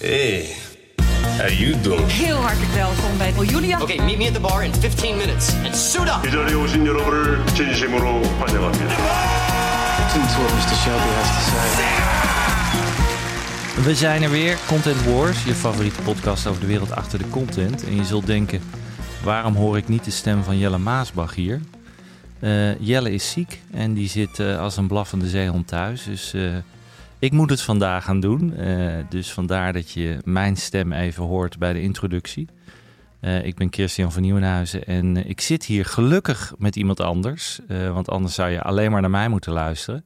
Hey, how you doing? Heel hartelijk welkom bij Julia. Okay, meet me at the bar in 15 minutes and suit up. 이 자리에 오신 여러분을 진심으로 환영합니다. We zijn er weer, Content Wars, je favoriete podcast over de wereld achter de content. En je zult denken, waarom hoor ik niet de stem van Jelle Maasbach hier? Eh, Jelle is ziek en die zit eh, als een blaffende zeehond thuis. Dus eh, ik moet het vandaag gaan doen. Eh, dus vandaar dat je mijn stem even hoort bij de introductie. Eh, ik ben Kirstian van Nieuwenhuizen en eh, ik zit hier gelukkig met iemand anders. want anders zou je alleen maar naar mij moeten luisteren.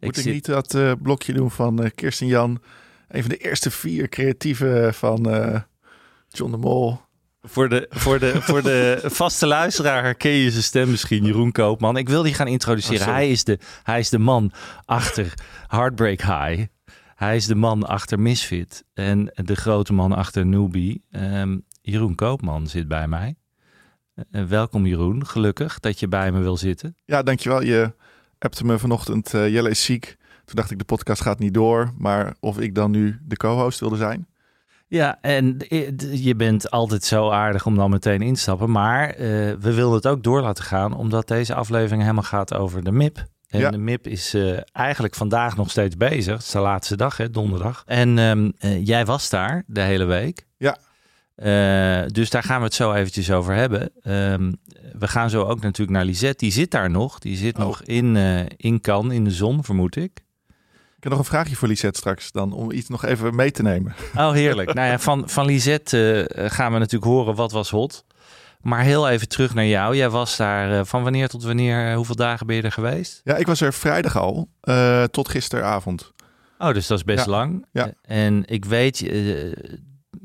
Moet ik, zit- niet dat blokje doen van Kirsten Jan? Een van de eerste vier creatieve van John de Mol. Voor de, voor, de, voor de vaste luisteraar herken je zijn stem misschien, Jeroen Koopman. Ik wil die gaan introduceren. Oh, hij, is de, hij is de man achter Heartbreak High. Hij is de man achter Misfit. En de grote man achter Newbie. Ehm, Jeroen Koopman zit bij mij. Eh, welkom Jeroen, gelukkig dat je bij me wil zitten. Ja, dankjewel. Je appte me vanochtend, eh, Jelle is ziek. Toen dacht ik, de podcast gaat niet door. Maar of ik dan nu de co-host wilde zijn? Ja, en je bent altijd zo aardig om dan meteen in te stappen. Maar eh, we wilden het ook door laten gaan, omdat deze aflevering helemaal gaat over de MIP. En Ja. de MIP is eh, eigenlijk vandaag nog steeds bezig. Het is de laatste dag, hè, donderdag. En ehm, eh, jij was daar de hele week. Ja. Dus daar gaan we het zo eventjes over hebben. Ehm, we gaan zo ook natuurlijk naar Lisette. Die zit daar nog. Die zit Oh. nog in, in Cannes, in de zon, vermoed ik. Ik heb nog een vraagje voor Lisette straks dan, om iets nog even mee te nemen. Oh, heerlijk. nou ja, van, van Lisette eh, gaan we natuurlijk horen wat was hot. Maar heel even terug naar jou. Jij was daar eh, van wanneer tot wanneer, eh, hoeveel dagen ben je er geweest? Ja, ik was er vrijdag al, tot gisteravond. Oh, dus dat is best Ja, lang. ja. En ik weet,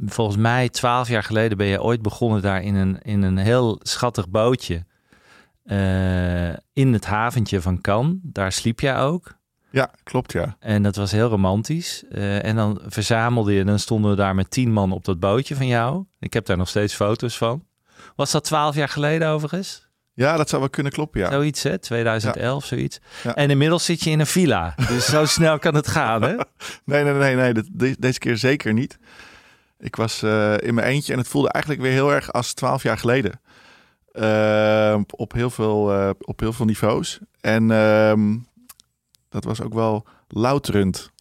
volgens mij twaalf jaar geleden ben je ooit begonnen daar in een, in een heel schattig bootje. in het haventje van Cannes. Daar sliep jij ook. Ja, klopt ja. En dat was heel romantisch. Eh, en dan verzamelde je, dan stonden we daar met tien man op dat bootje van jou. Ik heb daar nog steeds foto's van. Was dat twaalf jaar geleden overigens? Ja, dat zou wel kunnen kloppen, ja. Zoiets, hè? 2011, zoiets. Ja. En inmiddels zit je in een villa. Dus zo snel kan het gaan, hè? Nee, nee, nee, nee. de- deze keer zeker niet. Ik was eh, in mijn eentje en het voelde eigenlijk weer heel erg als twaalf jaar geleden. Eh, op, heel veel, eh, op heel veel niveaus. En ehm, dat was ook wel louterend.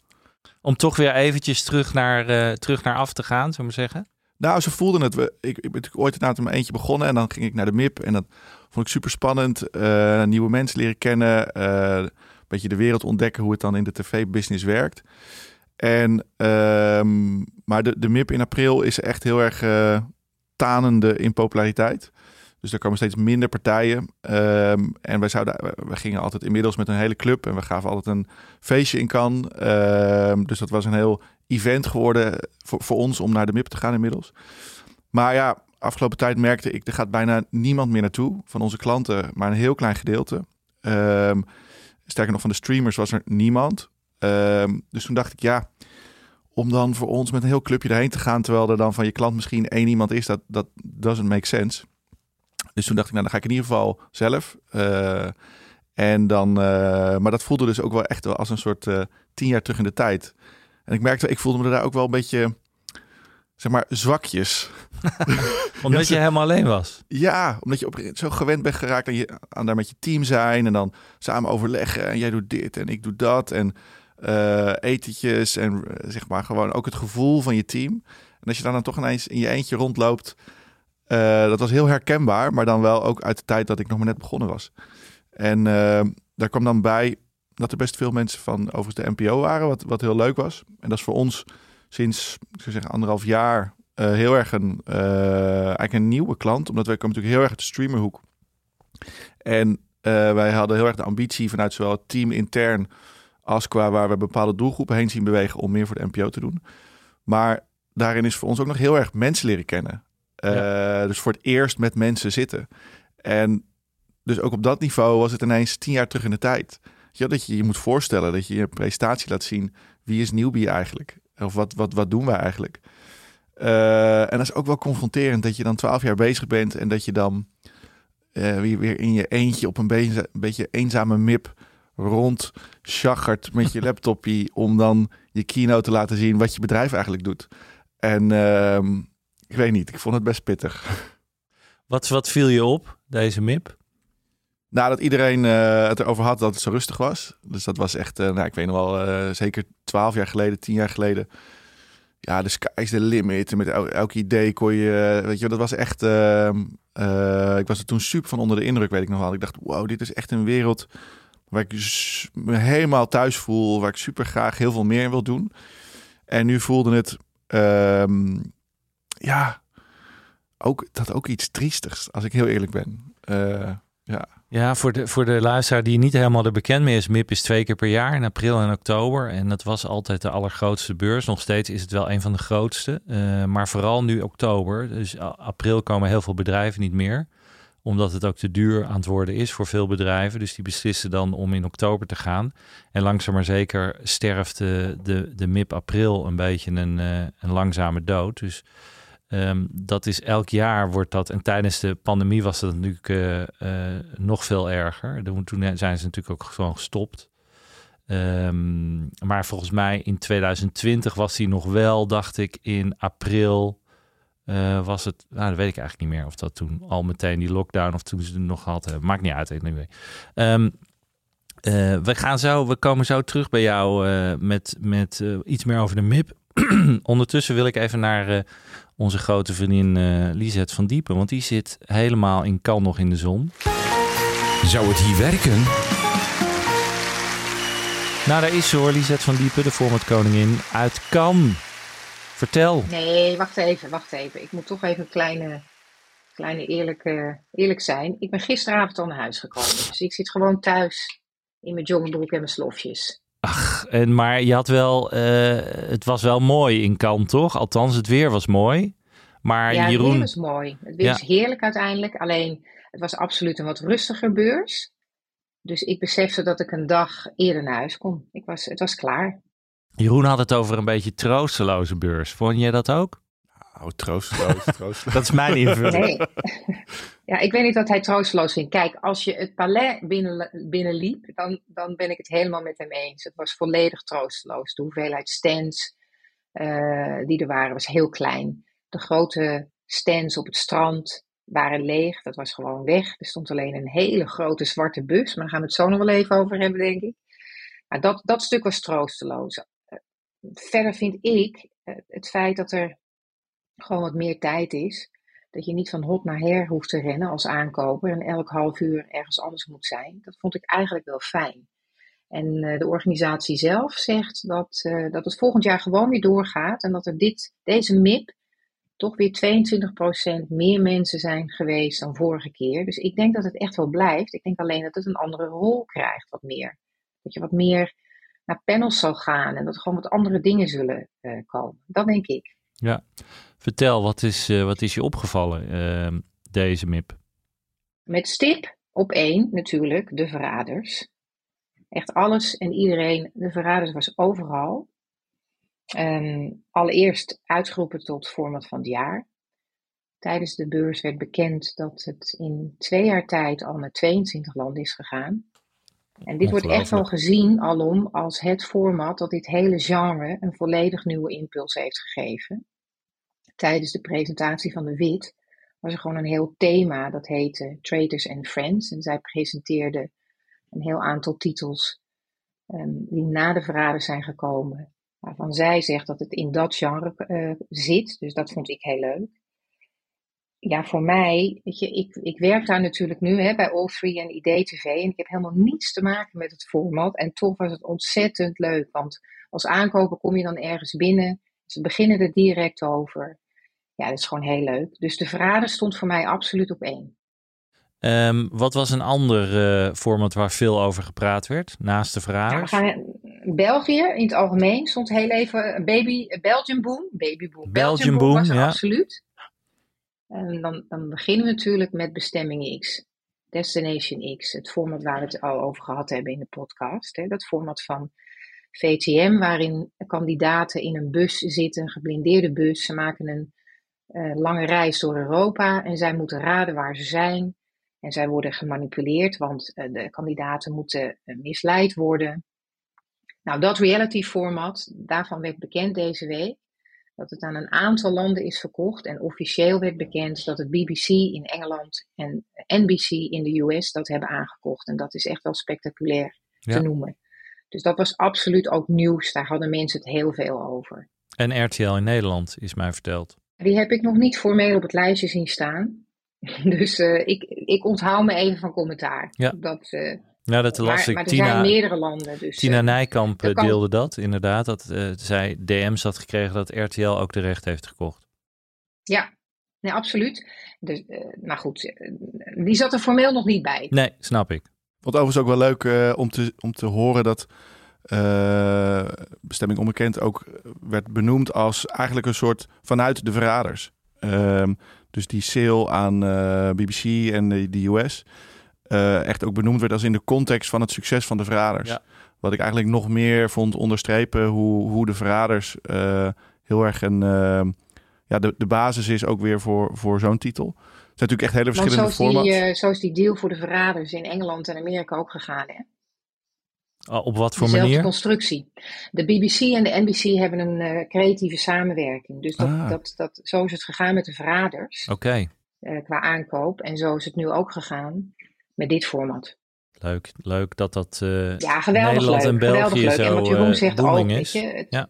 Om toch weer eventjes terug naar, eh, terug naar af te gaan, zullen we maar zeggen. Nou, ze voelden het. We- Ik, ik ben natuurlijk ooit inderdaad in mijn eentje begonnen. En dan ging ik naar de MIP. En dat vond ik super spannend. Eh, nieuwe mensen leren kennen. eh, een beetje de wereld ontdekken hoe het dan in de tv-business werkt. En, ehm, maar de, de MIP in april is echt heel erg tanende in populariteit. Dus er komen steeds minder partijen. Ehm, en wij, zouden, gingen altijd inmiddels met een hele club. En we gaven altijd een feestje in Cannes. Ehm, dus dat was een heel event geworden voor, voor ons om naar de MIP te gaan inmiddels. Maar ja, afgelopen tijd merkte ik, er gaat bijna niemand meer naartoe van onze klanten, maar een heel klein gedeelte. Ehm, sterker nog, van de streamers was er niemand. Dus toen dacht ik, ja, om dan voor ons met een heel clubje erheen te gaan, terwijl er dan van je klant misschien één iemand is, dat, dat doesn't make sense. Dus toen dacht ik, nou, dan ga ik in ieder geval zelf. Eh, en dan, eh, maar dat voelde dus ook wel echt wel als een soort eh, tien jaar terug in de tijd. En ik merkte, ik voelde me daar ook wel een beetje, zeg maar, zwakjes. Omdat Ja, je helemaal alleen was. Ja, omdat je op, zo gewend bent geraakt aan, je, aan daar met je team zijn en dan samen overleggen. En jij doet dit en ik doe dat. En etentjes en zeg maar gewoon ook het gevoel van je team. En als je dan, dan toch ineens in je eentje rondloopt, eh, dat was heel herkenbaar. Maar dan wel ook uit de tijd dat ik nog maar net begonnen was. En eh, daar kwam dan bij dat er best veel mensen van overigens de NPO waren, wat, wat heel leuk was. En dat is voor ons sinds, ik zou zeggen, anderhalf jaar eh, heel erg een, eh, eigenlijk een nieuwe klant. Omdat wij komen natuurlijk heel erg uit de streamerhoek. En wij hadden heel erg de ambitie vanuit zowel het team intern als qua waar we bepaalde doelgroepen heen zien bewegen om meer voor de NPO te doen. Maar daarin is voor ons ook nog heel erg mensen leren kennen. Uh, Dus voor het eerst met mensen zitten. En dus ook op dat niveau was het ineens tien jaar terug in de tijd. Ja, dat je je moet voorstellen dat je je presentatie laat zien. Wie is Newbie eigenlijk? Of wat, wat, wat doen wij eigenlijk? Uh, en dat is ook wel confronterend dat je dan twaalf jaar bezig bent en dat je dan uh, weer, weer in je eentje op een beetje, een beetje eenzame mip rond chagert met je laptopje om dan je keynote te laten zien wat je bedrijf eigenlijk doet. En uh, ik weet niet, ik vond het best pittig. Wat, wat viel je op, deze MIP? Nou, dat iedereen uh, het erover had dat het zo rustig was. Dus dat was echt, uh, nou, ik weet nog wel, uh, zeker twaalf jaar geleden, tien jaar geleden. Ja, de sky is the limit. Met el elk idee kon je, weet je, dat was echt. Ehm, ik was er toen super van onder de indruk, weet ik nog wel. Ik dacht, wow, dit is echt een wereld waar ik me helemaal thuis voel, waar ik super graag heel veel meer wil doen. En nu voelde het, um, ja, ook, dat ook iets triestigs, als ik heel eerlijk ben. Uh, ja. Ja, voor de, voor de luisteraar die niet helemaal er bekend mee is, MIP is twee keer per jaar in april en oktober. En dat was altijd de allergrootste beurs. Nog steeds is het wel een van de grootste. Uh, maar vooral nu oktober. Dus april komen heel veel bedrijven niet meer omdat het ook te duur aan het worden is voor veel bedrijven. Dus die beslissen dan om in oktober te gaan. En langzaam maar zeker sterft de, de, de MIP april een beetje een, uh, een langzame dood. Dus um, dat is elk jaar wordt dat. En tijdens de pandemie was dat natuurlijk uh, uh, nog veel erger. Toen zijn ze natuurlijk ook gewoon gestopt. Um, maar volgens mij in 2020 was hij nog wel, dacht ik, in april uh, was het, nou, dat weet ik eigenlijk niet meer of dat toen al meteen die lockdown of toen ze het nog hadden. Maakt niet uit. Anyway. Um, uh, we, gaan zo, we komen zo terug bij jou met, met iets meer over de MIP. Ondertussen wil ik even naar onze grote vriendin Lisette van Diepen, want die zit helemaal in Kan nog in de zon. Zou het hier werken? Nou, daar is ze hoor, Lisette van Diepen, de format koningin uit Kan. Vertel. Nee, wacht even, wacht even. Ik moet toch even een kleine, kleine eerlijke, eerlijk zijn. Ik ben gisteravond al naar huis gekomen. Dus ik zit gewoon thuis in mijn joggingbroek en mijn slofjes. Ach, en, maar je had wel, uh, het was wel mooi in Kant, toch? Althans, het weer was mooi. Maar ja, Jeroen... het weer was mooi. Het weer ja. is heerlijk uiteindelijk. Alleen, het was absoluut een wat rustiger beurs. Dus ik besefte dat ik een dag eerder naar huis kon. Ik was, het was klaar. Jeroen had het over een beetje troosteloze beurs. Vond jij dat ook? Oh, troosteloos, troosteloos. dat is mijn invulling. Nee. Ja, ik weet niet wat hij troosteloos vindt. Kijk, als je het palais binnen, binnenliep, dan, dan ben ik het helemaal met hem eens. Het was volledig troosteloos. De hoeveelheid stands uh, die er waren was heel klein. De grote stands op het strand waren leeg. Dat was gewoon weg. Er stond alleen een hele grote zwarte bus. Maar daar gaan we het zo nog wel even over hebben, denk ik. Maar dat, dat stuk was troosteloos verder vind ik eh, het feit dat er gewoon wat meer tijd is. Dat je niet van hot naar her hoeft te rennen als aankoper en elk half uur ergens anders moet zijn. Dat vond ik eigenlijk wel fijn. En uh, de organisatie zelf zegt dat, uh, dat het volgend jaar gewoon weer doorgaat. En dat er dit, deze MIP toch weer 22% meer mensen zijn geweest dan vorige keer. Dus ik denk dat het echt wel blijft. Ik denk alleen dat het een andere rol krijgt, wat meer. Dat je wat meer naar panels zal gaan en dat er gewoon wat andere dingen zullen uh, komen. Dat denk ik. Ja, vertel, wat is, uh, wat is je opgevallen, uh, deze MIP? Met stip op één natuurlijk, de verraders. Echt alles en iedereen, de verraders was overal. Um, allereerst uitgeroepen tot format van het jaar. Tijdens de beurs werd bekend dat het in twee jaar tijd al naar 22 landen is gegaan. En dit wordt echt wel gezien alom als het format dat dit hele genre een volledig nieuwe impuls heeft gegeven. Tijdens de presentatie van de WIT was er gewoon een heel thema dat heette Traders and Friends. En zij presenteerde een heel aantal titels um, die na de verraders zijn gekomen. Waarvan zij zegt dat het in dat genre uh, zit. Dus dat vond ik heel leuk ja, voor mij, weet je, ik, ik werk daar natuurlijk nu hè, bij All3 en IDTV en ik heb helemaal niets te maken met het format. En toch was het ontzettend leuk, want als aankoper kom je dan ergens binnen, ze beginnen er direct over. Ja, dat is gewoon heel leuk. Dus de verrader stond voor mij absoluut op één. Um, wat was een ander uh, format waar veel over gepraat werd, naast de verraders? Gaan, België in het algemeen stond heel even baby, Belgian Boom. Baby Boom. Belgian Boom, was ja. absoluut. En dan, dan beginnen we natuurlijk met bestemming X. Destination X. Het format waar we het al over gehad hebben in de podcast. Hè. Dat format van VTM, waarin kandidaten in een bus zitten, een geblindeerde bus. Ze maken een eh, lange reis door Europa en zij moeten raden waar ze zijn. En zij worden gemanipuleerd, want eh, de kandidaten moeten eh, misleid worden. Nou, dat reality format, daarvan werd bekend deze week dat het aan een aantal landen is verkocht. En officieel werd bekend dat het BBC in Engeland en NBC in de US dat hebben aangekocht. En dat is echt wel spectaculair Ja. te noemen. Dus dat was absoluut ook nieuws. Daar hadden mensen het heel veel over. En RTL in Nederland is mij verteld. Die heb ik nog niet formeel op het lijstje zien staan. Dus eh, ik, ik onthoud me even van commentaar. Ja. Dat, eh, Nou, dat las maar, ik. maar er Tina, zijn meerdere landen. Dus, Tina eh, Nijkamp dat kan- deelde dat, inderdaad. Dat zij DM's had gekregen dat RTL ook de recht heeft gekocht. Ja, nee, absoluut. Dus, eh, maar goed, die zat er formeel nog niet bij. Nee, snap ik. Wat overigens ook wel leuk eh, om, te, om te horen dat eh, Bestemming Onbekend ook werd benoemd als eigenlijk een soort vanuit de verraders. Ehm, dus die sale aan eh, BBC en de, de US eh, echt ook benoemd werd als in de context van het succes van de verraders. Ja. Wat ik eigenlijk nog meer vond onderstrepen hoe, hoe de verraders eh, heel erg een, eh, ja, de, de basis is ook weer voor, voor zo'n titel. Het zijn natuurlijk echt hele Want zo verschillende formats. zo is die deal voor de verraders in Engeland en Amerika ook gegaan. Hè? Ah, Op wat voor Dezelfde manier? constructie. De BBC en de NBC hebben een eh, creatieve samenwerking. Dus dat, Ah. dat, dat, zo is het gegaan met de verraders Oké, eh, qua aankoop. En zo is het nu ook gegaan met dit format. leuk. Leuk dat dat eh, Ja, geweldig Nederland leuk. en België geweldig leuk. en zo wat Jeroen eh, zegt ook, weet is. je. Het, Ja.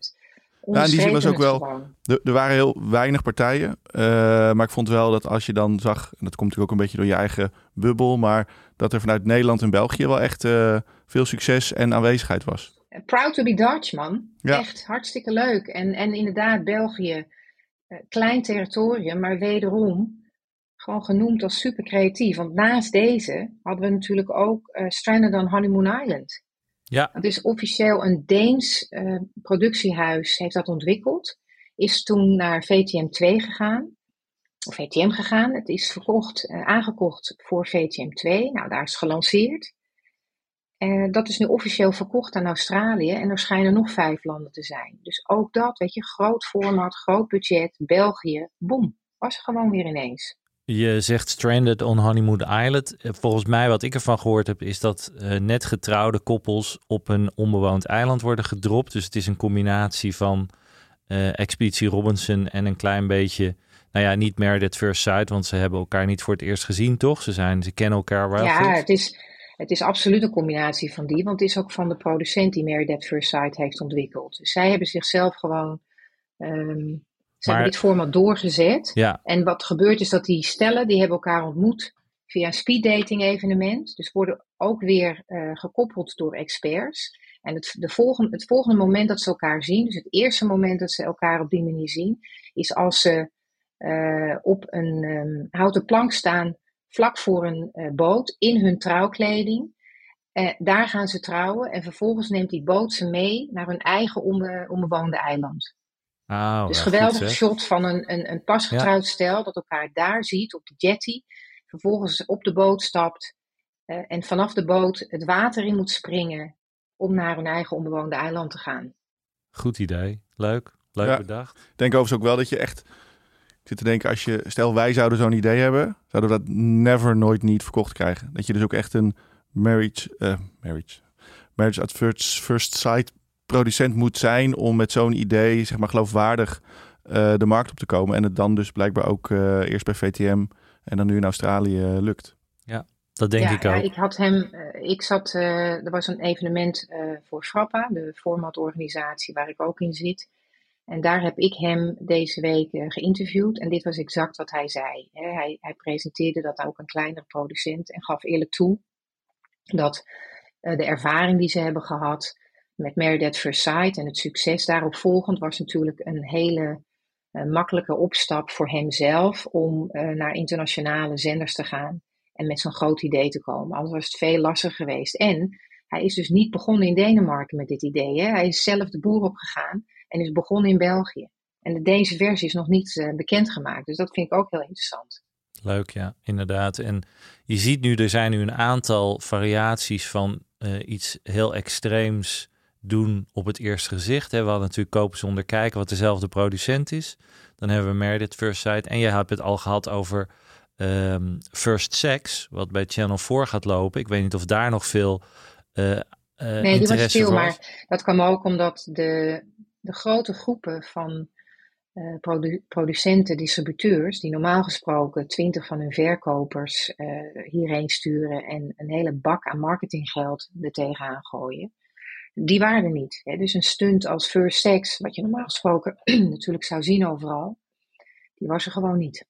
Ja, in die zin was ook wel-. Er, er waren heel weinig partijen. eh, maar ik vond wel dat als je dan zag, en dat komt natuurlijk ook een beetje door je eigen bubbel, maar dat er vanuit Nederland en België wel echt eh, veel succes en aanwezigheid was. Proud to be Dutch, man. Ja. Echt hartstikke leuk. En, en inderdaad, België, eh, klein territorium, maar wederom gewoon genoemd als super creatief. Want naast deze hadden we natuurlijk ook eh, Stranded on Honeymoon Island. Ja, Het is officieel een Deens eh, productiehuis, heeft dat ontwikkeld. Is toen naar VTM 2 gegaan. Of VTM gegaan. Het is verkocht, eh, aangekocht voor VTM 2. Nou, daar is het gelanceerd. Eh, dat is nu officieel verkocht aan Australië en er schijnen nog vijf landen te zijn. Dus ook dat, weet je, groot format, groot budget, België, boem, was er gewoon weer ineens. Je zegt Stranded on Honeymoon Island. Eh, Volgens mij wat ik ervan gehoord heb is dat eh, net getrouwde koppels op een onbewoond eiland worden gedropt. Dus het is een combinatie van Expeditie Robinson en een klein beetje, nou ja, niet at First Sight, want ze hebben elkaar niet voor het eerst gezien, toch? Ze, zijn, ze kennen elkaar wel ja, goed. het is, het is absoluut een combinatie van die, want het is ook van de producent die Married at First Sight heeft ontwikkeld. Dus zij hebben zichzelf gewoon, ehm, ze Maar- hebben dit format doorgezet. Ja, En wat gebeurt is dat die stellen, die hebben elkaar ontmoet via een speeddating evenement. Dus worden ook weer eh, gekoppeld door experts. En het, de volgende, het volgende moment dat ze elkaar zien, dus het eerste moment dat ze elkaar op die manier zien, is als ze eh, op een ehm, houten plank staan vlak voor een eh, boot in hun trouwkleding. Eh, daar gaan ze trouwen en vervolgens neemt die boot ze mee naar hun eigen onbe- onbewoonde eiland. oh, Dus ja, geweldig goed, shot van een, een, een pasgetrouwd stel dat elkaar daar ziet op de jetty. Vervolgens op de boot stapt eh, en vanaf de boot het water in moet springen om naar hun eigen onbewoonde eiland te gaan. Goed idee. Leuk. Leuk Ja. bedacht. Ik denk overigens ook wel dat je echt... Ik zit te denken, als je... Stel, wij zouden zo'n idee hebben, zouden we dat never, nooit, niet verkocht krijgen. Dat je dus ook echt een marriage... eh, marriage... Marriage at first, first sight producent moet zijn om met zo'n idee, zeg maar, geloofwaardig eh, de markt op te komen. En het dan dus blijkbaar ook eh, eerst bij VTM en dan nu in Australië lukt. Dat denk ja, ik ja, ook. ik had hem, ik zat, eh, er was een evenement eh, voor Frappa, de formatorganisatie waar ik ook in zit. En daar heb ik hem deze week eh, geïnterviewd en dit was exact wat hij zei. Hij, hij presenteerde dat ook een kleinere producent en gaf eerlijk toe dat eh, de ervaring die ze hebben gehad met Married at en het succes daarop volgend was natuurlijk een hele eh, makkelijke opstap voor hemzelf om naar internationale zenders te gaan en met zo'n groot idee te komen. Anders was het veel lastiger geweest. En Hij is dus niet begonnen in Denemarken met dit idee. Hij is zelf de boer opgegaan en is begonnen in België. En de Deense versie is nog niet uh, bekendgemaakt. Dus dat vind ik ook heel interessant. Leuk, ja, inderdaad. En je ziet nu, er zijn nu een aantal variaties van uh, iets heel extreems doen op het eerste gezicht. Hè. We hadden natuurlijk kopen zonder kijken, wat dezelfde producent is. Dan hebben we Meredith First Sight. En je hebt het al gehad over um, First Sex, wat bij Channel 4 gaat lopen. Ik weet niet of daar nog veel uh, uh, Nee, die was stil, maar dat kwam ook omdat de, de grote groepen van produ producenten, distributeurs, die normaal gesproken twintig van hun verkopers hierheen sturen en een hele bak aan marketinggeld er tegenaan gooien, die waren er niet. Hè. Dus een stunt als First Sex, wat je normaal gesproken natuurlijk zou zien overal, die was er gewoon niet.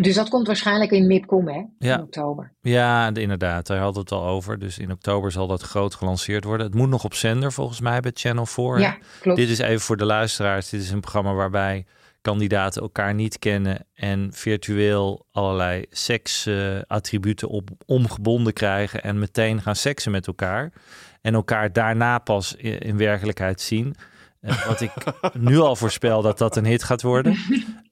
Dus dat komt waarschijnlijk in MIPCOM, hè? Ja. In oktober. Ja, inderdaad. Daar hadden we het al over. Dus in oktober zal dat groot gelanceerd worden. Het moet nog op zender, volgens mij, bij Channel 4. Ja, klopt. Dit is even voor de luisteraars. Dit is een programma waarbij kandidaten elkaar niet kennen en virtueel allerlei seksattributen uh, op omgebonden krijgen en meteen gaan seksen met elkaar. En elkaar daarna pas in, in werkelijkheid zien. Uh, wat ik nu al voorspel dat dat een hit gaat worden.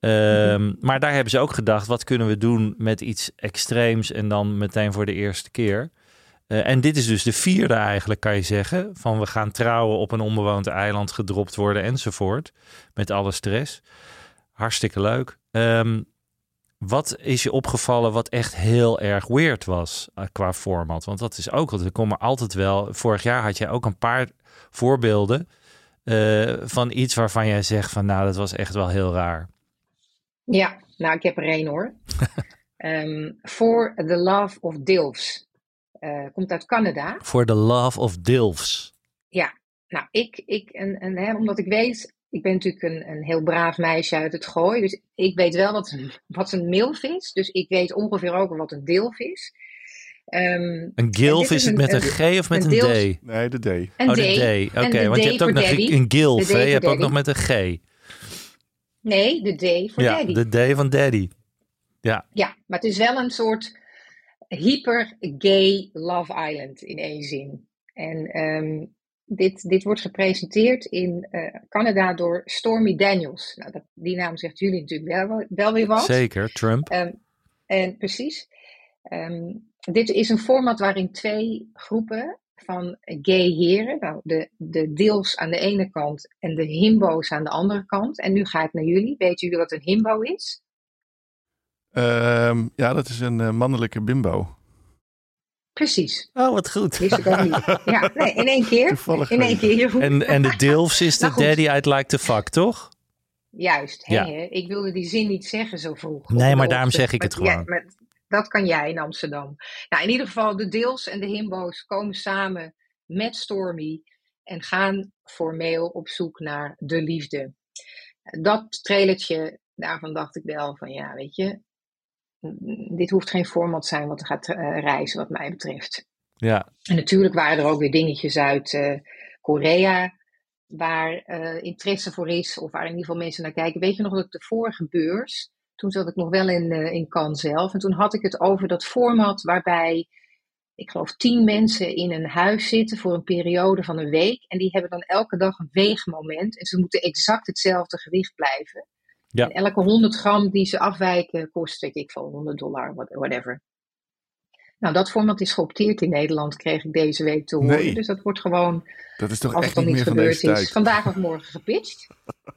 Um, maar daar hebben ze ook gedacht, wat kunnen we doen met iets extreems en dan meteen voor de eerste keer. Uh, en dit is dus de vierde eigenlijk, kan je zeggen. Van we gaan trouwen op een onbewoond eiland, gedropt worden enzovoort. Met alle stress. Hartstikke leuk. Um, wat is je opgevallen wat echt heel erg weird was uh, qua format? Want dat is ook, er komen altijd wel. Vorig jaar had jij ook een paar voorbeelden uh, van iets waarvan jij zegt van nou, dat was echt wel heel raar. Ja, nou, ik heb er één hoor. um, For the Love of Dilfs. Uh, komt uit Canada. For the Love of Dilfs. Ja, nou, ik, ik en, en, hè, omdat ik weet, ik ben natuurlijk een, een heel braaf meisje uit het gooi. Dus ik weet wel wat wat een milf is. Dus ik weet ongeveer ook wat een dilf is. Um, een gilf is het met een, G of met een, een D? Nee, de D. Een oh, de D. Oké, okay, want je hebt ook nog daddy. een gilf, hè? Je hebt ook nog met een G. Nee, de D voor ja, daddy. de D van daddy. Ja. Ja, maar het is wel een soort hyper-gay Love Island in één zin. En um, dit, dit wordt gepresenteerd in uh, Canada door Stormy Daniels. Nou, dat, die naam zegt jullie natuurlijk wel, wel weer wat. Zeker, Trump. Um, en precies. Um, dit is een format waarin twee groepen van gay heren, nou, de, de deels aan de ene kant en de himbo's aan de andere kant. En nu ga ik naar jullie. Weten jullie wat een himbo is? Um, ja, dat is een uh, mannelijke bimbo. Precies. Oh, wat goed. Wist ik ook niet. Ja, nee, in één keer. Toevallig in één keer. En, en de Dilfs is de nou, daddy uit Like the Fuck, toch? Juist. Ja. Hè, ik wilde die zin niet zeggen zo vroeg. Nee, maar daarom zeg ik het gewoon. Ja, maar dat kan jij in Amsterdam. Nou, in ieder geval, de Deels en de Himbo's komen samen met Stormy en gaan formeel op zoek naar de liefde. Dat trailertje, daarvan dacht ik wel van ja, weet je, dit hoeft geen format te zijn wat gaat uh, reizen, wat mij betreft. Ja. En natuurlijk waren er ook weer dingetjes uit uh, Korea waar uh, interesse voor is, of waar in ieder geval mensen naar kijken. Weet je nog dat de vorige beurs, toen zat ik nog wel in, in Cannes zelf, en toen had ik het over dat format waarbij, ik geloof, tien mensen in een huis zitten voor een periode van een week, en die hebben dan elke dag een weegmoment, en ze moeten exact hetzelfde gewicht blijven. Ja. En elke 100 gram die ze afwijken kost, weet ik veel, 100 dollar, whatever. Nou, dat format is geopteerd in Nederland, kreeg ik deze week te horen. Nee. Dus dat wordt gewoon, Dat is toch als echt het dan niet niet meer van gebeurd deze is, tijd. vandaag of morgen gepitcht.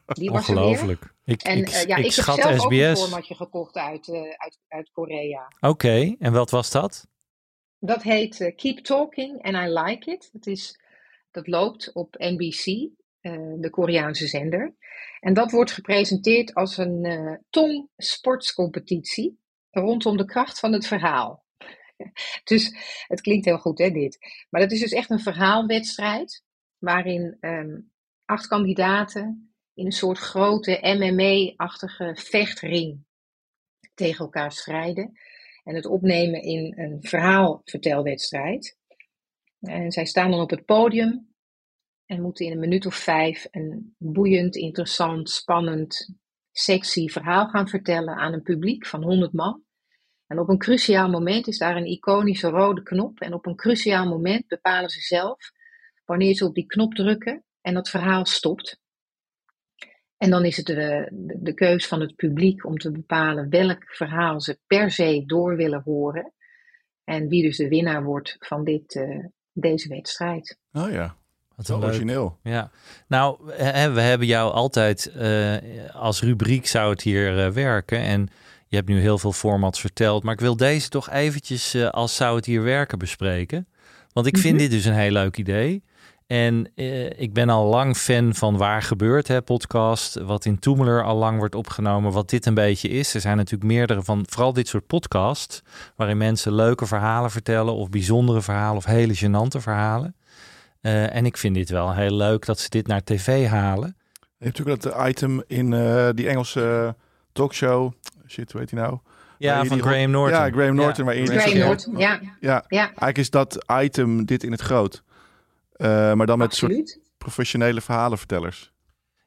Die was er weer. Ongelooflijk. Ik, En ik, eh, ja, ik, ik, heb schat zelf ook een SBS. formatje gekocht uit, eh, uit, uit Korea. Oké, en wat was dat? Dat heet eh, Keep Talking and I Like It. Dat, is, dat loopt op NBC, eh, de Koreaanse zender. En dat wordt gepresenteerd als een eh tong-sportscompetitie rondom de kracht van het verhaal. Dus het klinkt heel goed, hè, dit. Maar dat is dus echt een verhaalwedstrijd waarin ehm, acht kandidaten in een soort grote MMA-achtige vechtring tegen elkaar strijden. En het opnemen in een verhaalvertelwedstrijd. En zij staan dan op het podium en moeten in een minuut of vijf een boeiend, interessant, spannend, sexy verhaal gaan vertellen aan een publiek van 100 man. En op een cruciaal moment is daar een iconische rode knop. En op een cruciaal moment bepalen ze zelf wanneer ze op die knop drukken en het verhaal stopt. En dan is het de, de, de keus van het publiek om te bepalen welk verhaal ze per se door willen horen. En wie dus de winnaar wordt van dit, eh, deze wedstrijd. Oh ja, een leuk. origineel. Ja, nou, we hebben jou altijd eh, als rubriek zou het hier eh, werken. En je hebt nu heel veel formats verteld. Maar ik wil deze toch eventjes eh, als zou het hier werken bespreken. Want ik vind dit dus een heel leuk idee. En eh, ik ben al lang fan van Waar Gebeurt, hè, podcast. Wat in Toemeler al lang wordt opgenomen. Wat dit een beetje is. Er zijn natuurlijk meerdere van, vooral dit soort podcasts. Waarin mensen leuke verhalen vertellen. Of bijzondere verhalen. Of hele gênante verhalen. Eh, en ik vind dit wel heel leuk dat ze dit naar tv halen. Je hebt natuurlijk dat item in die Engelse talkshow. Shit, heet die nou? Ja, Waar je van die- Graham Norton. Ja, Graham Norton. Ja. waarin je Graham zegt- Norton, ja, Ja, ja, eigenlijk is dat item dit in het groot. Eh, maar dan met soort professionele verhalenvertellers.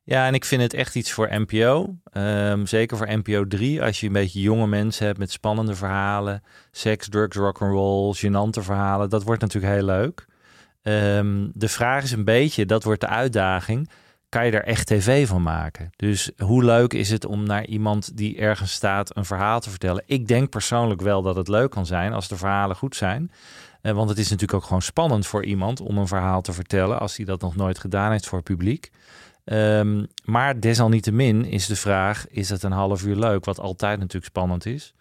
Ja, en ik vind het echt iets voor NPO. Ehm, zeker voor NPO 3. Als je een beetje jonge mensen hebt met spannende verhalen. Seks, drugs, rock'n'roll, gênante verhalen. Dat wordt natuurlijk heel leuk. Ehm, de vraag is een beetje, dat wordt de uitdaging. Kan je er echt tv van maken? Dus hoe leuk is het om naar iemand die ergens staat een verhaal te vertellen? Ik denk persoonlijk wel dat het leuk kan zijn als de verhalen goed zijn. Eh, want het is natuurlijk ook gewoon spannend voor iemand om een verhaal te vertellen als hij dat nog nooit gedaan heeft voor publiek. Ehm, maar desalniettemin is de vraag: is het een half uur leuk? Wat altijd natuurlijk spannend is.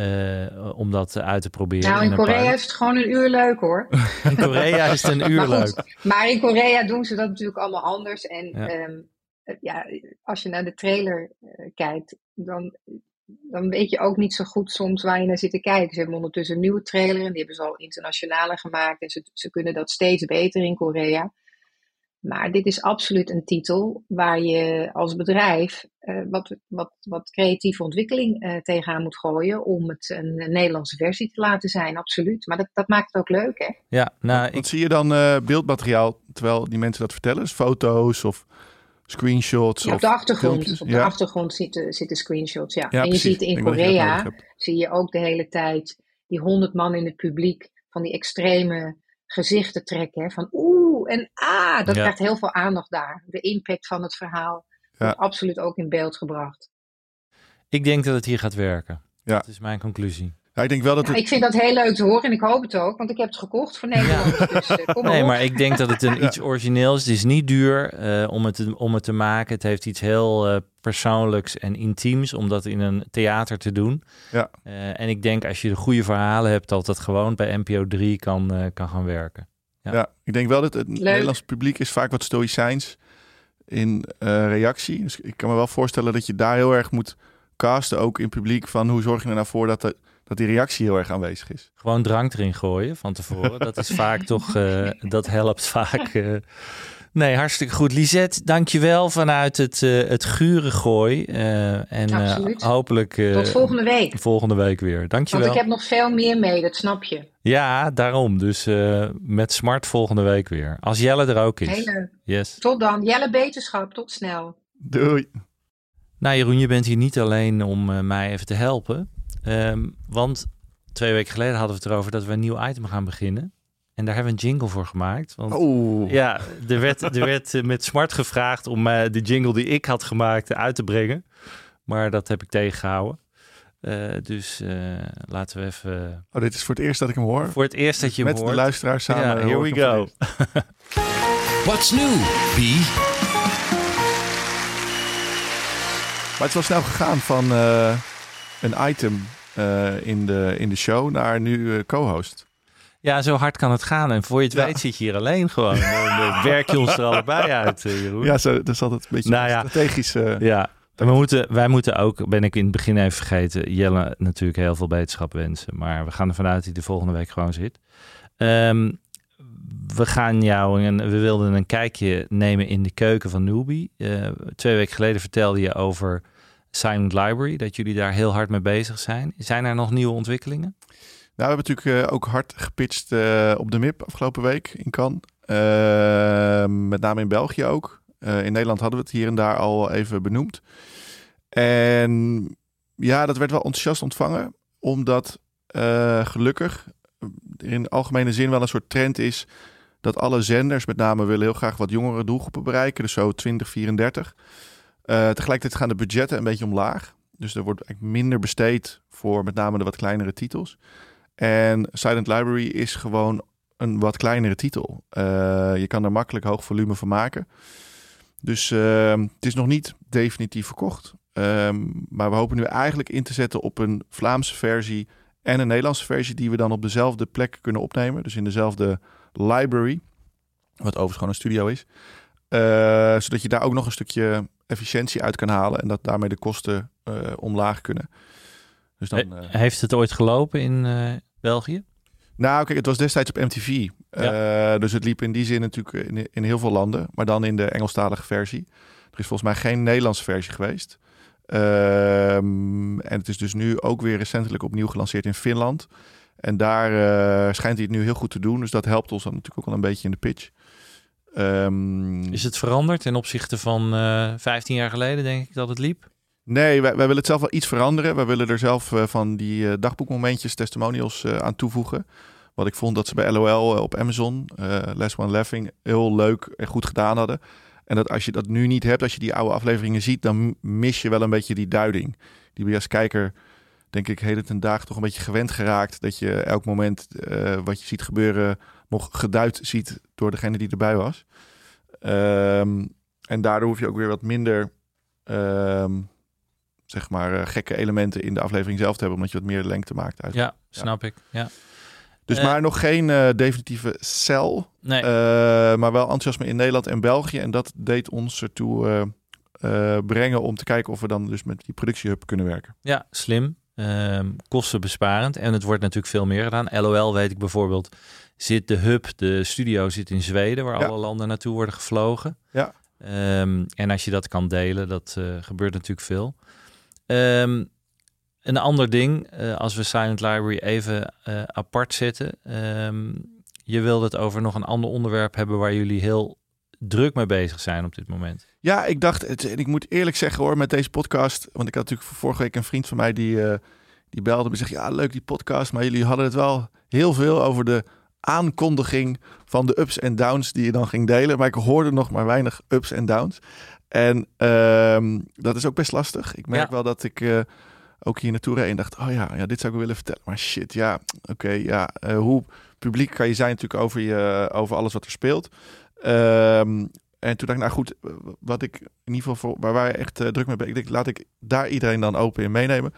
Eh, om dat uit te proberen. Nou, in Korea paar- is het gewoon een uur leuk hoor. in Korea is het een uur Maar goed, leuk. Maar in Korea doen ze dat natuurlijk allemaal anders. En Ja. ja, ja, als je naar de trailer eh, kijkt, dan, dan weet je ook niet zo goed soms waar je naar zit te kijken. Ze hebben ondertussen een nieuwe trailer en die hebben ze al internationale gemaakt. En ze, ze kunnen dat steeds beter in Korea. Maar dit is absoluut een titel waar je als bedrijf eh, wat, wat, wat creatieve ontwikkeling eh, tegenaan moet gooien om het een, een Nederlandse versie te laten zijn, absoluut. Maar dat, dat maakt het ook leuk, hè? Ja, nou, Wat zie je dan eh, beeldmateriaal terwijl die mensen dat vertellen? Dus foto's of screenshots? Ja, op of de achtergrond, filmpjes? op de ja. achtergrond zitten, zitten screenshots, ja. Ja, en je precies. ziet in Ik Korea, zie je ook de hele tijd die honderd man in het publiek van die extreme gezichten trekken. Hè, van oeh en ah, dat Ja. krijgt heel veel aandacht daar. De impact van het verhaal wordt absoluut ook in beeld gebracht. ik denk dat het hier gaat werken. Ja. Dat is mijn conclusie. Ja, ik denk wel dat het... ik vind dat heel leuk te horen en ik hoop het ook, want ik heb het gekocht voor Nederland. Dus eh, Nee, op. maar ik denk dat het een iets origineels is. Het is niet duur eh, om, het te, om het te maken. Het heeft iets heel eh, persoonlijks en intiems om dat in een theater te doen. Ja. Eh, en ik denk als je de goede verhalen hebt, dat dat gewoon bij NPO 3 kan, eh, kan gaan werken. Ja. Ja. ik denk wel dat het Nederlandse publiek is vaak wat stoïcijns in eh, reactie. Dus ik kan me wel voorstellen dat je daar heel erg moet casten, ook in publiek, van hoe zorg je er nou voor dat, de, dat die reactie heel erg aanwezig is. Gewoon drank erin gooien van tevoren. Dat is vaak toch, eh, dat helpt vaak. eh. Nee, hartstikke goed. Lisette, dankjewel vanuit het, eh, het gure gooi. eh, en eh, Absoluut. hopelijk eh, Tot volgende week. volgende week weer. Dankjewel. Want ik heb nog veel meer mee, dat snap je. Ja, daarom. Dus eh, met smart volgende week weer. Als Jelle er ook is. Heel leuk. Yes. Tot dan. Jelle Beterschap, tot snel. Doei. Nou Jeroen, je bent hier niet alleen om eh, mij even te helpen. Ehm, want twee weken geleden hadden we het erover dat we een nieuw item gaan beginnen. En daar hebben we een jingle voor gemaakt. Want Oh, ja, er werd, er werd eh, met smart gevraagd om eh, de jingle die ik had gemaakt uit te brengen. Maar dat heb ik tegengehouden. Eh, dus eh, laten we even... oh, dit is voor het eerst dat ik hem hoor. Voor het eerst dat je hem Met de hoort. luisteraars samen. Ja, here we go. What's new, B? Maar het was snel gegaan van eh, een item eh, in, de, in de show naar nu co-host. Ja, zo hard kan het gaan. En voor je het Ja. weet zit je hier alleen gewoon. Dan werk je ons er allebei uit, eh, Jeroen. Ja, zo, dat is altijd een beetje Nou ja. strategisch. eh, Ja, en we moeten, wij moeten ook, ben ik in het begin even vergeten, Jelle natuurlijk heel veel beterschap wensen. Maar we gaan ervan uit dat hij de volgende week gewoon zit. Ehm, we gaan jou, en we wilden een kijkje nemen in de keuken van Newbie. Eh, twee weken geleden vertelde je over Silent Library, dat jullie daar heel hard mee bezig zijn. Zijn er nog nieuwe ontwikkelingen? Nou, we hebben natuurlijk eh, ook hard gepitcht eh, op de MIP afgelopen week in Cannes. Eh, met name in België ook. Eh, in Nederland hadden we het hier en daar al even benoemd. En ja, dat werd wel enthousiast ontvangen. omdat gelukkig in algemene zin wel een soort trend is dat alle zenders met name willen heel graag wat jongere doelgroepen bereiken, dus zo 20, 34. Eh, tegelijkertijd gaan de budgetten een beetje omlaag. Dus er wordt eigenlijk minder besteed voor met name de wat kleinere titels. En Silent Library is gewoon een wat kleinere titel. Eh, je kan er makkelijk hoog volume van maken. Dus uh, het is nog niet definitief verkocht. Ehm, maar we hopen nu eigenlijk in te zetten op een Vlaamse versie en een Nederlandse versie die we dan op dezelfde plek kunnen opnemen. Dus in dezelfde library, wat overigens gewoon een studio is. Uh, zodat je daar ook nog een stukje efficiëntie uit kan halen en dat daarmee de kosten uh, omlaag kunnen. Dus dan. Heeft het ooit gelopen in België? Nou, kijk, het was destijds op MTV. Ja. dus het liep in die zin natuurlijk in, in, heel veel landen, maar dan in de Engelstalige versie. Er is volgens mij geen Nederlandse versie geweest. Um, en het is dus nu ook weer recentelijk opnieuw gelanceerd in Finland. En daar uh, schijnt hij het nu heel goed te doen. Dus dat helpt ons dan natuurlijk ook wel een beetje in de pitch. Um, is het veranderd ten opzichte van uh, eh, 15 jaar geleden, denk ik, dat het liep? Nee, wij, willen het zelf wel iets veranderen. Wij willen er zelf uh, van die dagboekmomentjes, testimonials aan toevoegen. Wat ik vond dat ze bij LOL op Amazon, Les One Laughing, heel leuk en goed gedaan hadden. En dat als je dat nu niet hebt, als je die oude afleveringen ziet, dan mis je wel een beetje die duiding. Die ben je als kijker, denk ik, heden ten dagen toch een beetje gewend geraakt. Dat je elk moment wat je ziet gebeuren nog geduid ziet door degene die erbij was. Um, en daardoor hoef je ook weer wat minder, um, zeg maar, uh, gekke elementen in de aflevering zelf te hebben. Omdat je wat meer lengte maakt. Uit. Ja, snap ja. ik. Ja. Dus uh, maar nog geen uh, definitieve cel. Nee. Uh, maar wel enthousiasme in Nederland en België. En dat deed ons ertoe brengen om te kijken of we dan dus met die productiehub kunnen werken. Ja, slim. Ehm, kostenbesparend. En het wordt natuurlijk veel meer gedaan. LOL weet ik bijvoorbeeld, zit de hub, de studio zit in Zweden, waar ja. alle landen naartoe worden gevlogen. Ja. Um, en als je dat kan delen, dat gebeurt natuurlijk veel. Um, een ander ding, uh, als we Silent Library even uh, apart zetten. Um, je wilde het over nog een ander onderwerp hebben waar jullie heel druk mee bezig zijn op dit moment. Ja, ik dacht, het, en ik moet eerlijk zeggen hoor, met deze podcast. Want ik had natuurlijk vorige week een vriend van mij die, uh, die belde me zegt, ja leuk die podcast. Maar jullie hadden het wel heel veel over de aankondiging van de ups en downs die je dan ging delen. Maar ik hoorde nog maar weinig ups en downs. En um, dat is ook best lastig. Ik merk ja. wel dat ik ook hier naartoe reed en dacht, oh ja, ja, dit zou ik willen vertellen. Maar shit, ja, oké, okay, ja. Uh, hoe publiek kan je zijn natuurlijk over, je, over alles wat er speelt. Um, en toen dacht ik, nou goed, wat ik in ieder geval voor, waar wij echt uh, druk mee ben, ik denk, laat ik daar iedereen dan open in meenemen.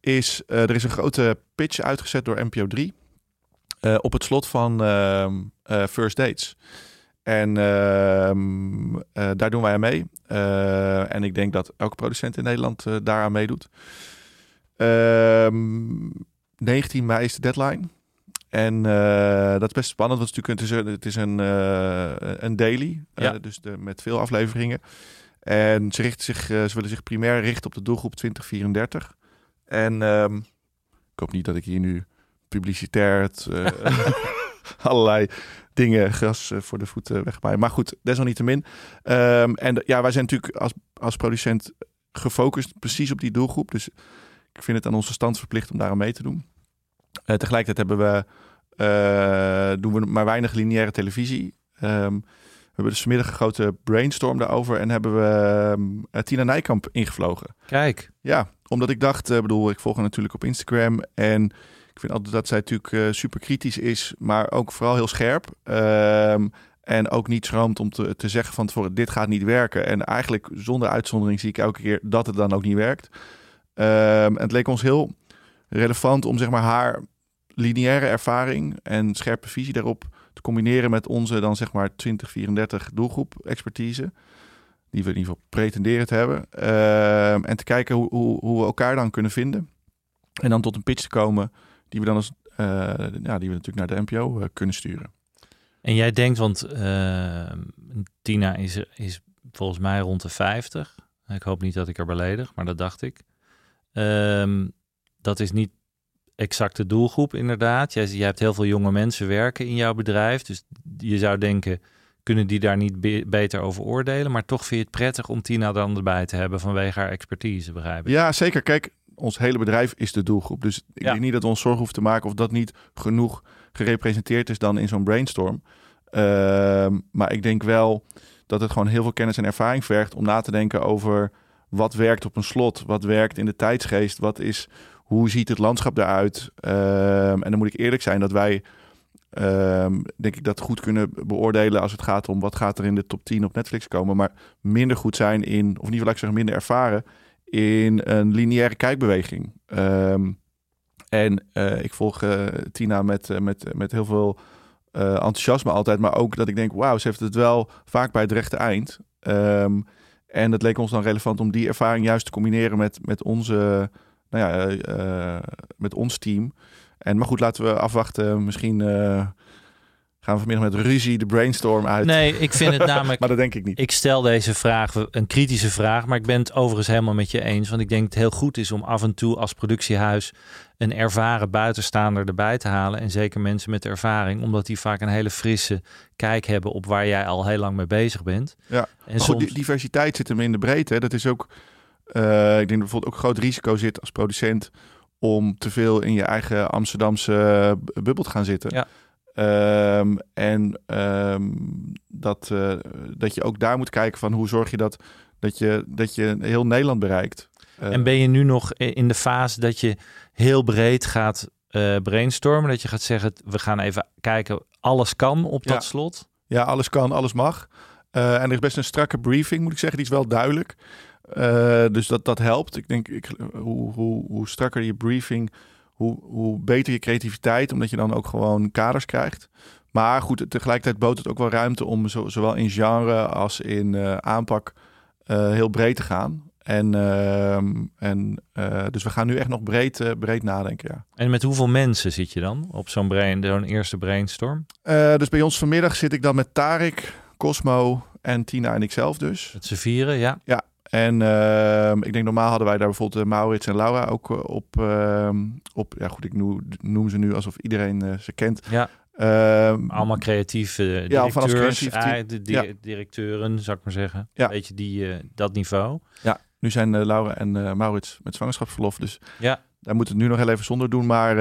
Is er is een grote pitch uitgezet door NPO 3 uh, op het slot van uh, First Dates. En uh, daar doen wij aan mee. en ik denk dat elke producent in Nederland daaraan meedoet. Um, 19 mei is de deadline. En uh, dat is best spannend, want het is natuurlijk het is een, uh, een daily, ja. uh, dus de, met veel afleveringen. En ze, richten zich, ze willen zich primair richten op de doelgroep 2034. En um, ik hoop niet dat ik hier nu publicitair het, allerlei dingen gras voor de voeten wegmaai. Maar goed, desalniettemin. Um, en ja, wij zijn natuurlijk als, als producent gefocust precies op die doelgroep. Dus ik vind het aan onze stand verplicht om daar aan mee te doen. Uh, tegelijkertijd hebben we, uh, doen we maar weinig lineaire televisie. Um, we hebben dus vanmiddag een grote brainstorm daarover en hebben we uh, Tina Nijkamp ingevlogen. Kijk. Ja, omdat ik dacht, uh, bedoel, ik volg haar natuurlijk op Instagram en ik vind altijd dat zij natuurlijk uh, super kritisch is, maar ook vooral heel scherp. Um, en ook niet schroomt om te, te zeggen van tevoren, dit gaat niet werken. En eigenlijk zonder uitzondering zie ik elke keer dat het dan ook niet werkt. En het leek ons heel relevant om zeg maar haar lineaire ervaring en scherpe visie daarop te combineren met onze dan zeg maar 2034 doelgroep expertise. Die we in ieder geval pretenderen te hebben. Um, en te kijken hoe, hoe, hoe, we elkaar dan kunnen vinden. En dan tot een pitch te komen die we dan als, uh, ja, die we natuurlijk naar de NPO uh, kunnen sturen. En jij denkt, want uh, Tina is, is volgens mij rond de 50. Ik hoop niet dat ik er beledig, maar dat dacht ik. Um, dat is niet exact de doelgroep, inderdaad. Jij, jij hebt heel veel jonge mensen werken in jouw bedrijf. Dus je zou denken, kunnen die daar niet be beter over oordelen? Maar toch vind je het prettig om Tina dan erbij te hebben vanwege haar expertise, begrijp ik? Ja, zeker. Kijk, ons hele bedrijf is de doelgroep. Dus ik Ja. denk niet dat we ons zorgen hoeven te maken of dat niet genoeg gerepresenteerd is dan in zo'n brainstorm. Ehm, maar ik denk wel dat het gewoon heel veel kennis en ervaring vergt om na te denken over wat werkt op een slot, wat werkt in de tijdsgeest, wat is, hoe ziet het landschap eruit. Ehm, en dan moet ik eerlijk zijn dat wij, ehm, denk ik, dat goed kunnen beoordelen als het gaat om wat gaat er in de top 10 op Netflix komen, maar minder goed zijn in, of geval laat ik zeggen minder ervaren in een lineaire kijkbeweging. Ehm, en eh, ik volg eh, Tina met, eh, met, met heel veel enthousiasme altijd. Maar ook dat ik denk, wauw, ze heeft het wel vaak bij het rechte eind. Ehm, en het leek ons dan relevant om die ervaring juist te combineren met, met, onze, nou ja, met ons team. En, maar goed, laten we afwachten. Misschien gaan we vanmiddag met ruzie de brainstorm uit. Nee, ik vind het namelijk... Maar dat denk ik niet. Ik stel deze vraag, een kritische vraag, maar ik ben het overigens helemaal met je eens. Want ik denk het heel goed is om af en toe als productiehuis een ervaren buitenstaander erbij te halen. En zeker mensen met ervaring, omdat die vaak een hele frisse kijk hebben op waar jij al heel lang mee bezig bent. Ja, En maar soms, die diversiteit zit hem in de breedte. hè. Dat is ook, eh, ik denk dat bijvoorbeeld ook een groot risico zit als producent om te veel in je eigen Amsterdamse eh, bubbel te gaan zitten. Ja. Ehm, en ehm, dat, eh, dat je ook daar moet kijken van hoe zorg je dat, dat, je, dat je heel Nederland bereikt. Eh, en ben je nu nog in de fase dat je heel breed gaat eh, brainstormen? Dat je gaat zeggen, we gaan even kijken, alles kan op dat slot? Ja, alles kan, alles mag. En er is best een strakke briefing, moet ik zeggen. Die is wel duidelijk. Dus dat, dat helpt. Ik denk, ik, hoe, hoe, hoe strakker je briefing, hoe, hoe beter je creativiteit. Omdat je dan ook gewoon kaders krijgt. Maar goed, tegelijkertijd bood het ook wel ruimte om zo, zowel in genre als in eh, aanpak eh, heel breed te gaan. En, ehm, en eh, dus we gaan nu echt nog breed, breed nadenken, ja. En met hoeveel mensen zit je dan op zo'n brain, zo'n eerste brainstorm? Dus bij ons vanmiddag zit ik dan met Tarik, Cosmo en Tina en ikzelf dus. Met z'n vieren, ja. Ja, en ehm, ik denk normaal hadden wij daar bijvoorbeeld uh, Maurits en Laura ook uh, op, ehm, op. Ja, goed, ik noem, noem ze nu alsof iedereen uh, ze kent. Ja. Ehm, Allemaal creatieve ja, directeurs, van als creatief de di Ja. directeuren, zou ik maar zeggen. Ja. Weet je, die, eh, dat niveau. ja, nu zijn eh, Laura en eh, Maurits met zwangerschapsverlof, dus Ja. daar moeten we het nu nog heel even zonder doen. Maar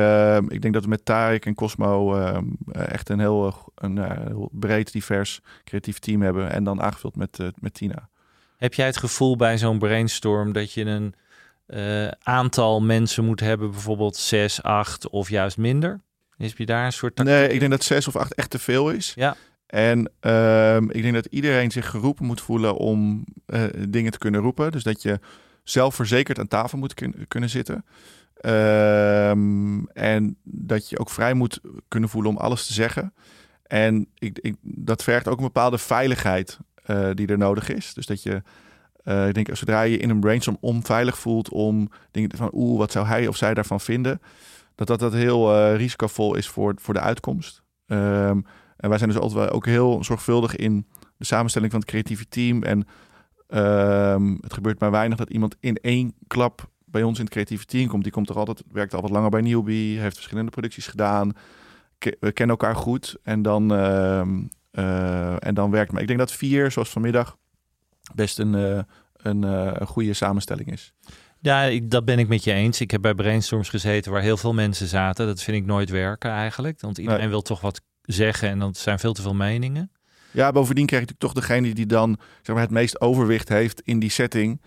ik denk dat we met Tarek en Cosmo eh, echt een heel, eh, een, eh, heel breed, divers, creatief team hebben. En dan aangevuld met, eh, met Tina. Heb jij het gevoel bij zo'n brainstorm dat je een eh, aantal mensen moet hebben, bijvoorbeeld zes, acht of juist minder? Is je daar een soort tactiek Nee, ik denk dat zes of acht echt te veel is. Ja. En ehm, ik denk dat iedereen zich geroepen moet voelen om eh, dingen te kunnen roepen. Dus dat je zelfverzekerd aan tafel moet kun- kunnen zitten. Ehm, en dat je ook vrij moet kunnen voelen om alles te zeggen. En ik, ik, dat vergt ook een bepaalde veiligheid eh, die er nodig is. Dus dat je, eh, ik denk, zodra je in een brainstorm onveilig voelt om dingen van, oeh, wat zou hij of zij daarvan vinden? Dat dat, dat heel eh, risicovol is voor, voor de uitkomst. Ehm, en wij zijn dus altijd wel ook heel zorgvuldig in de samenstelling van het creatieve team. En ehm, het gebeurt maar weinig dat iemand in één klap bij ons in het creatieve team komt. Die komt er altijd, werkt al wat langer bij Newbie, heeft verschillende producties gedaan. We kennen elkaar goed en dan, ehm, eh, en dan werkt het. Maar ik denk dat vier, zoals vanmiddag, best een, eh, een, eh, een goede samenstelling is. Ja, ik, dat ben ik met je eens. Ik heb bij brainstorms gezeten waar heel veel mensen zaten. Dat vind ik nooit werken eigenlijk. Want iedereen Nee. wil toch wat zeggen en dat zijn veel te veel meningen. Ja, bovendien krijg je natuurlijk toch degene die dan zeg maar, het meest overwicht heeft in die setting.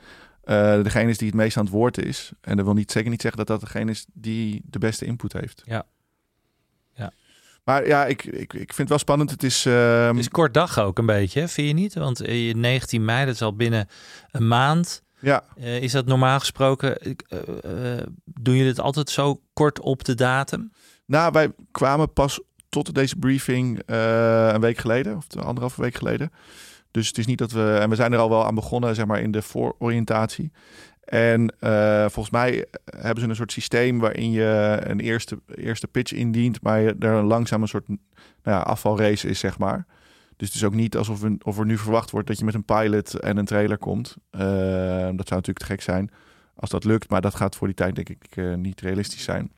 eh, degene is die het meest aan het woord is. En dat wil niet, zeker niet zeggen dat dat degene is die de beste input heeft. Ja. Maar ja, ik, ik, ik vind het wel spannend. Het is... ehm, Het is kort dag ook een beetje, vind je niet? Want eh, 19 mei, dat is al binnen een maand. ja, Eh, is dat normaal gesproken, eh, eh, doen jullie het altijd zo kort op de datum? nou, wij kwamen pas tot deze briefing eh, een week geleden. Of anderhalve week geleden. Dus het is niet dat we... En we zijn er al wel aan begonnen, zeg maar, in de voororiëntatie. En eh, volgens mij hebben ze een soort systeem waarin je een eerste, eerste pitch indient, maar er langzaam een soort nou ja, afvalrace is, zeg maar. Dus het is ook niet alsof er, of er nu verwacht wordt dat je met een pilot en een trailer komt. Eh, dat zou natuurlijk te gek zijn als dat lukt, maar dat gaat voor die tijd denk ik eh, niet realistisch zijn.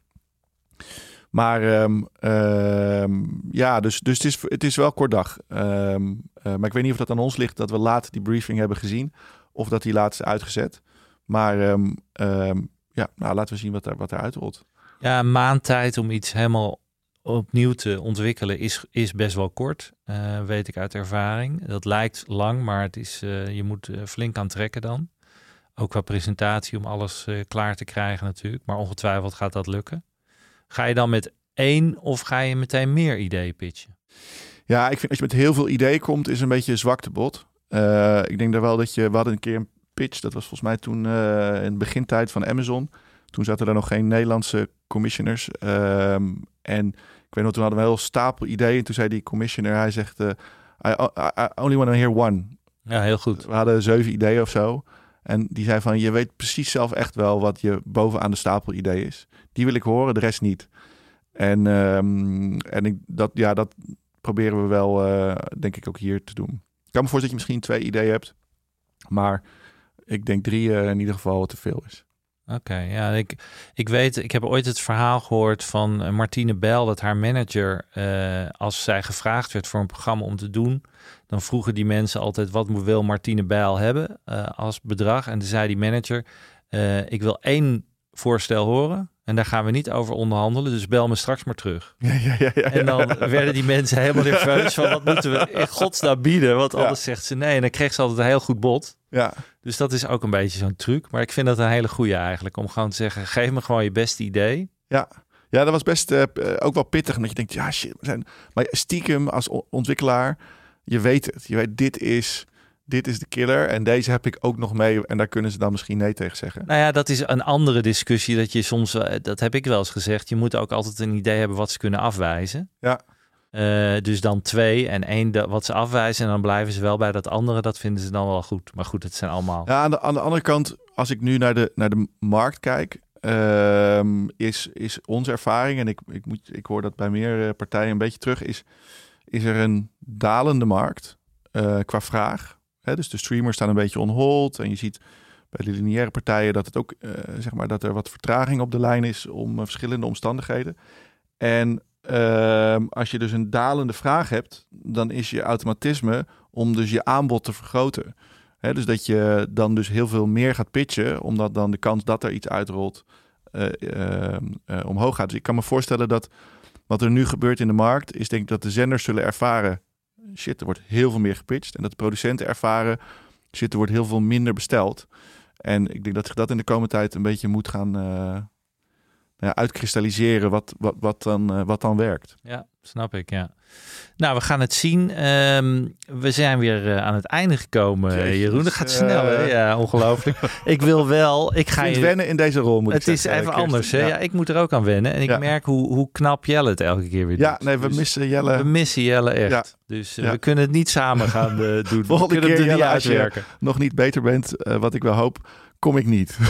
Maar ehm, ehm, ja, dus, dus het, is, het is wel kort dag. Ehm, eh, maar ik weet niet of dat aan ons ligt dat we laat die briefing hebben gezien. Of dat die laatst is uitgezet. Maar ehm, ehm, ja, nou, laten we zien wat, er, wat eruit rolt. Ja, een maand tijd om iets helemaal opnieuw te ontwikkelen is, is best wel kort, eh, weet ik uit ervaring. Dat lijkt lang, maar het is, eh, je moet eh, flink aan trekken dan. Ook qua presentatie om alles klaar te krijgen natuurlijk. Maar ongetwijfeld gaat dat lukken. Ga je dan met één of ga je meteen meer ideeën pitchen? Ja, ik vind als je met heel veel ideeën komt, is een beetje een zwaktebod. Eh ik denk daar wel dat je, we hadden een keer pitch, dat was volgens mij toen eh, in de begintijd van Amazon. Toen zaten er nog geen Nederlandse commissioners. Ehm, en ik weet nog, toen hadden we een heel stapel ideeën. Toen zei die commissioner, hij zegt, eh, I, I, I only want to hear one. Ja, heel goed. We hadden zeven ideeën of zo. En die zei van, je weet precies zelf echt wel wat je bovenaan de stapel idee is. Die wil ik horen, de rest niet. En, ehm, en ik, dat, ja, dat proberen we wel, eh, denk ik, ook hier te doen. Ik kan me voorstellen dat je misschien twee ideeën hebt. Maar ik denk drie eh, in ieder geval te veel is. Oké, ja, ik, ik weet, ik heb ooit het verhaal gehoord van eh, Martine Bijl dat haar manager, eh, als zij gevraagd werd voor een programma om te doen, dan vroegen die mensen altijd wat wil Martine Bijl hebben als bedrag. En toen zei die manager, ik wil één voorstel horen en daar gaan we niet over onderhandelen, dus bel me straks maar terug. Ja, ja, ja, ja, En dan werden die mensen helemaal nerveus van wat moeten we in godsnaam bieden, want anders zegt ze nee. En dan kreeg ze altijd een heel goed bod. ja. Dus dat is ook een beetje zo'n truc. Maar ik vind dat een hele goede eigenlijk. Om gewoon te zeggen, geef me gewoon je beste idee. Ja. ja, dat was best eh, eh, ook wel pittig. Dat je denkt, ja shit, we zijn... Maar stiekem als ontwikkelaar, je weet het. Je weet, dit is, dit is de killer. En deze heb ik ook nog mee. En daar kunnen ze dan misschien nee tegen zeggen. Nou ja, dat is een andere discussie. Dat je soms, eh, dat heb ik wel eens gezegd. Je moet ook altijd een idee hebben wat ze kunnen afwijzen. Ja. Eh, dus dan twee en één wat ze afwijzen. En dan blijven ze wel bij dat andere. Dat vinden ze dan wel goed. Maar goed, het zijn allemaal... Ja, aan de, aan de andere kant, als ik nu naar de, naar de markt kijk, ehm, is, is onze ervaring, en ik, ik, moet, ik hoor dat bij meer eh, partijen een beetje terug, is, is er een dalende markt qua vraag. Dus de streamers staan een beetje on hold. En je ziet bij de lineaire partijen dat het ook, eh, zeg maar, dat er wat vertraging op de lijn is om eh, verschillende omstandigheden. En ehm, als je dus een dalende vraag hebt, dan is je automatisme om dus je aanbod te vergroten. Hè, dus dat je dan dus heel veel meer gaat pitchen, omdat dan de kans dat er iets uitrolt eh, eh, eh, omhoog gaat. Dus ik kan me voorstellen dat wat er nu gebeurt in de markt, is denk ik dat de zenders zullen ervaren, shit, er wordt heel veel meer gepitcht. En dat de producenten ervaren, er wordt heel veel minder besteld. En ik denk dat zich dat in de komende tijd een beetje moet gaan eh, ja, uitkristalliseren wat, wat, wat, dan, eh, wat dan werkt. Ja, snap ik, ja. Nou, we gaan het zien. Ehm, we zijn weer eh, aan het einde gekomen, Jeetje, Jeroen. Dat gaat eh, snel, hè? Ja, ongelooflijk. ik wil wel... Ik ga je wennen in deze rol, moet Het is zeggen, even Kirsten. anders, hè? Ja. ik moet er ook aan wennen. En ik Ja. merk hoe, hoe knap Jelle het elke keer weer Ja, doet. nee, we Dus missen Jelle. We missen Jelle echt. Ja. Dus eh, Ja. we kunnen het niet samen gaan eh, doen. Volgende we kunnen keer, het niet als je- nog niet beter bent, eh, wat ik wel hoop, kom ik niet.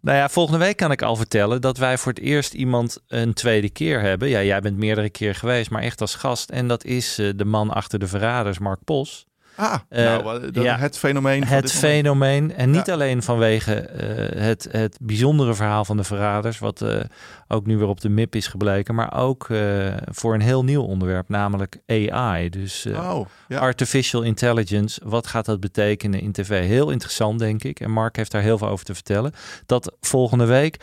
Nou ja, volgende week kan ik al vertellen dat wij voor het eerst iemand een tweede keer hebben. Ja, jij bent meerdere keer geweest, maar echt als gast. En dat is eh, de man achter de verraders, Mark Pos. Ah, Eh, nou, dat- ja. het fenomeen. van Het moment. fenomeen. En niet Ja. alleen vanwege eh, het, het bijzondere verhaal van de verraders, wat eh, ook nu weer op de MIP is gebleken, maar ook voor een heel nieuw onderwerp, namelijk AI. Dus Oh, ja. artificial intelligence, wat gaat dat betekenen in tv? Heel interessant, denk ik. En Mark heeft daar heel veel over te vertellen. Dat volgende week.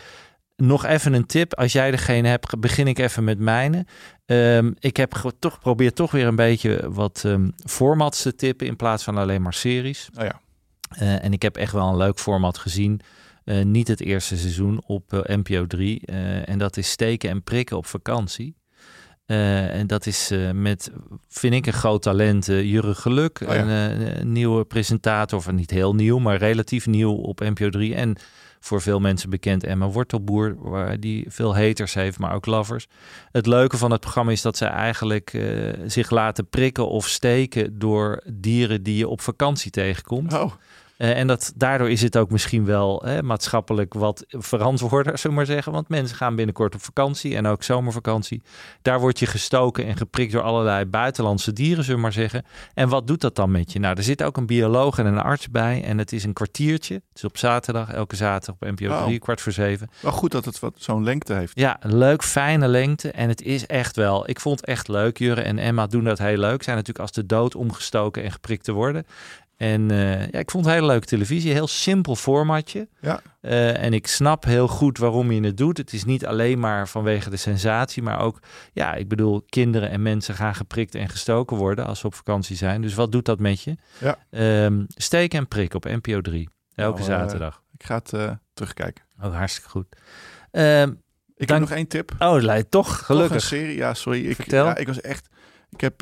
Nog even een tip. Als jij degene hebt, begin ik even met mijne. Ehm, ik heb toch probeer toch weer een beetje wat ehm, formats te tippen in plaats van alleen maar series. Oh ja. Eh, en ik heb echt wel een leuk format gezien. Eh, niet het eerste seizoen op eh, NPO 3. eh, en dat is steken en prikken op vakantie. Eh, en dat is met, vind ik, een groot talent, Jurre Geluk. Oh ja. een, een nieuwe presentator, of niet heel nieuw, maar relatief nieuw op NPO 3. En voor veel mensen bekend Emma Wortelboer, waar die veel haters heeft, maar ook lovers. Het leuke van het programma is dat ze eigenlijk eh, zich laten prikken of steken door dieren die je op vakantie tegenkomt. Oh, Eh, en dat, daardoor is het ook misschien wel hè, maatschappelijk wat verantwoorder, zullen we maar zeggen. Want mensen gaan binnenkort op vakantie en ook zomervakantie. Daar word je gestoken en geprikt door allerlei buitenlandse dieren, zullen we maar zeggen. En wat doet dat dan met je? Nou, er zit ook een bioloog en een arts bij. En het is een kwartiertje. Het is op zaterdag, elke zaterdag op NPO Oh. 3, kwart voor zeven. wel goed dat het wat zo'n lengte heeft. Ja, een leuk, fijne lengte. En het is echt wel, ik vond het echt leuk. Jurre en Emma doen dat heel leuk. Zijn natuurlijk als de dood omgestoken en geprikt te worden. En eh, ja, ik vond het hele leuke televisie. Heel simpel formatje. Ja. Eh, en ik snap heel goed waarom je het doet. Het is niet alleen maar vanwege de sensatie, maar ook, ja, ik bedoel, kinderen en mensen gaan geprikt en gestoken worden als ze op vakantie zijn. Dus wat doet dat met je? Ja. Ehm, steek en prik op NPO 3. Elke Nou, eh, zaterdag. Ik ga het terugkijken. Oh, hartstikke goed. Ehm, Ik Dank- heb nog één tip. oh, lijkt toch Toch een gelukkig. serie. Ja, sorry. Ik, Vertel. Ja, ik was echt... Ik heb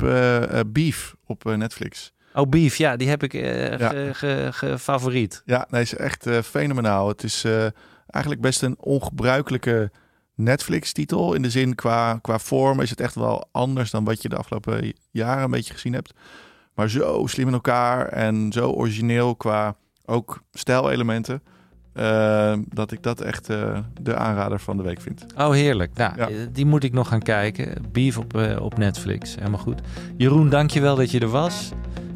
Beef op Netflix. Oh, Beef, ja, die heb ik eh Ja. ge- ge- ge- favoriet. Ja, nee, is echt eh, fenomenaal. Het is eh, eigenlijk best een ongebruikelijke Netflix-titel. In de zin qua, qua vorm is het echt wel anders dan wat je de afgelopen jaren een beetje gezien hebt. Maar zo slim in elkaar en zo origineel qua ook stijlelementen. eh, dat ik dat echt de aanrader van de week vind. Oh, heerlijk. Nou, Ja. die moet ik nog gaan kijken. Beef op, op Netflix. Helemaal goed. Jeroen, dankjewel dat je er was.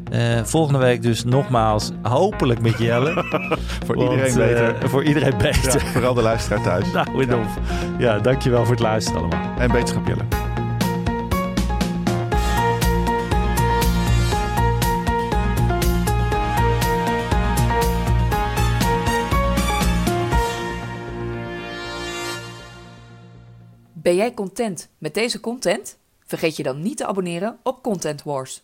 Eh, volgende week dus nogmaals, hopelijk met Jelle. Voor Want, iedereen eh, beter. voor iedereen beter. Ja, vooral de luisteraar thuis. Nou, enorm. Ja, dankjewel voor het luisteren allemaal. En beterschap Jelle. Ben jij content met deze content? Vergeet je dan niet te abonneren op Content Wars.